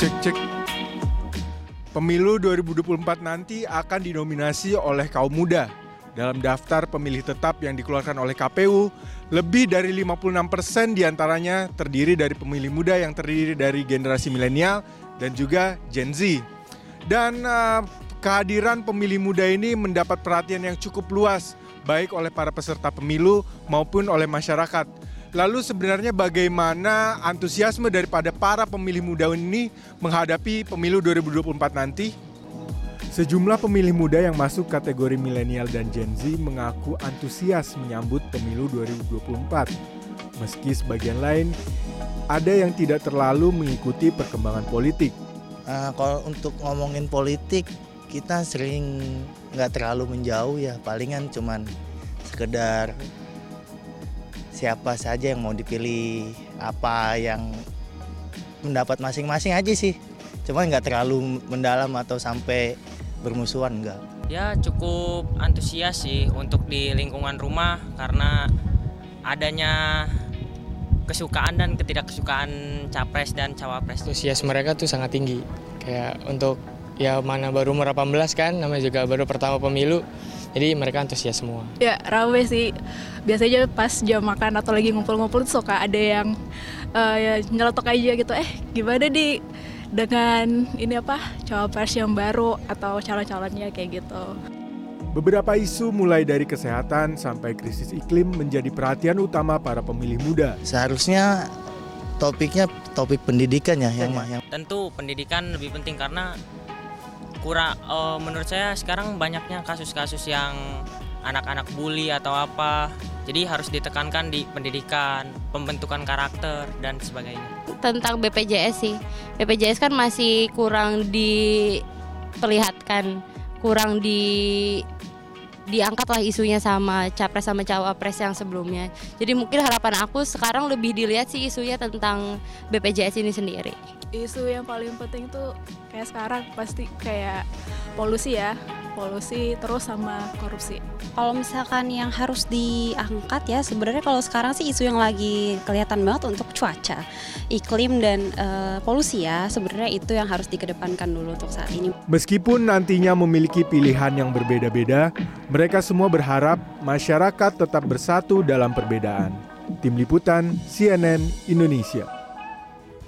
Cek cek. Pemilu 2024 nanti akan dinominasi oleh kaum muda. Dalam daftar pemilih tetap yang dikeluarkan oleh KPU, lebih dari 56% di antaranya terdiri dari pemilih muda yang terdiri dari generasi milenial dan juga Gen Z. Dan uh, kehadiran pemilih muda ini mendapat perhatian yang cukup luas, baik oleh para peserta pemilu maupun oleh masyarakat. Lalu sebenarnya bagaimana antusiasme daripada para pemilih muda ini menghadapi pemilu 2024 nanti? Sejumlah pemilih muda yang masuk kategori milenial dan Gen Z mengaku antusias menyambut pemilu 2024. Meski sebagian lain ada yang tidak terlalu mengikuti perkembangan politik. Uh, kalau untuk ngomongin politik, kita sering nggak terlalu menjauh ya, palingan cuman sekedar siapa saja yang mau dipilih apa yang mendapat masing-masing aja sih. Cuma nggak terlalu mendalam atau sampai bermusuhan enggak ya cukup antusias sih untuk di lingkungan rumah karena adanya kesukaan dan ketidakkesukaan capres dan cawapres. Antusias mereka tuh sangat tinggi. Kayak untuk ya mana baru umur 18 kan namanya juga baru pertama pemilu. Jadi mereka antusias semua. Ya rame sih. Biasanya pas jam makan atau lagi ngumpul-ngumpul tuh suka ada yang uh, ya nyeletok aja gitu. Eh gimana di dengan ini apa cawapres yang baru atau calon-calonnya kayak gitu. Beberapa isu mulai dari kesehatan sampai krisis iklim menjadi perhatian utama para pemilih muda. Seharusnya topiknya topik pendidikan ya yang, yang tentu pendidikan lebih penting karena kurang uh, menurut saya sekarang banyaknya kasus-kasus yang anak-anak bully atau apa. Jadi harus ditekankan di pendidikan pembentukan karakter dan sebagainya. Tentang BPJS sih. BPJS kan masih kurang diperlihatkan kurang di diangkat lah isunya sama capres sama cawapres yang sebelumnya. Jadi mungkin harapan aku sekarang lebih dilihat sih isunya tentang BPJS ini sendiri. Isu yang paling penting tuh kayak sekarang pasti kayak polusi ya, polusi terus sama korupsi. Kalau misalkan yang harus diangkat ya sebenarnya kalau sekarang sih isu yang lagi kelihatan banget untuk cuaca, iklim dan uh, polusi ya sebenarnya itu yang harus dikedepankan dulu untuk saat ini. Meskipun nantinya memiliki pilihan yang berbeda-beda, mereka semua berharap masyarakat tetap bersatu dalam perbedaan. Tim Liputan CNN Indonesia.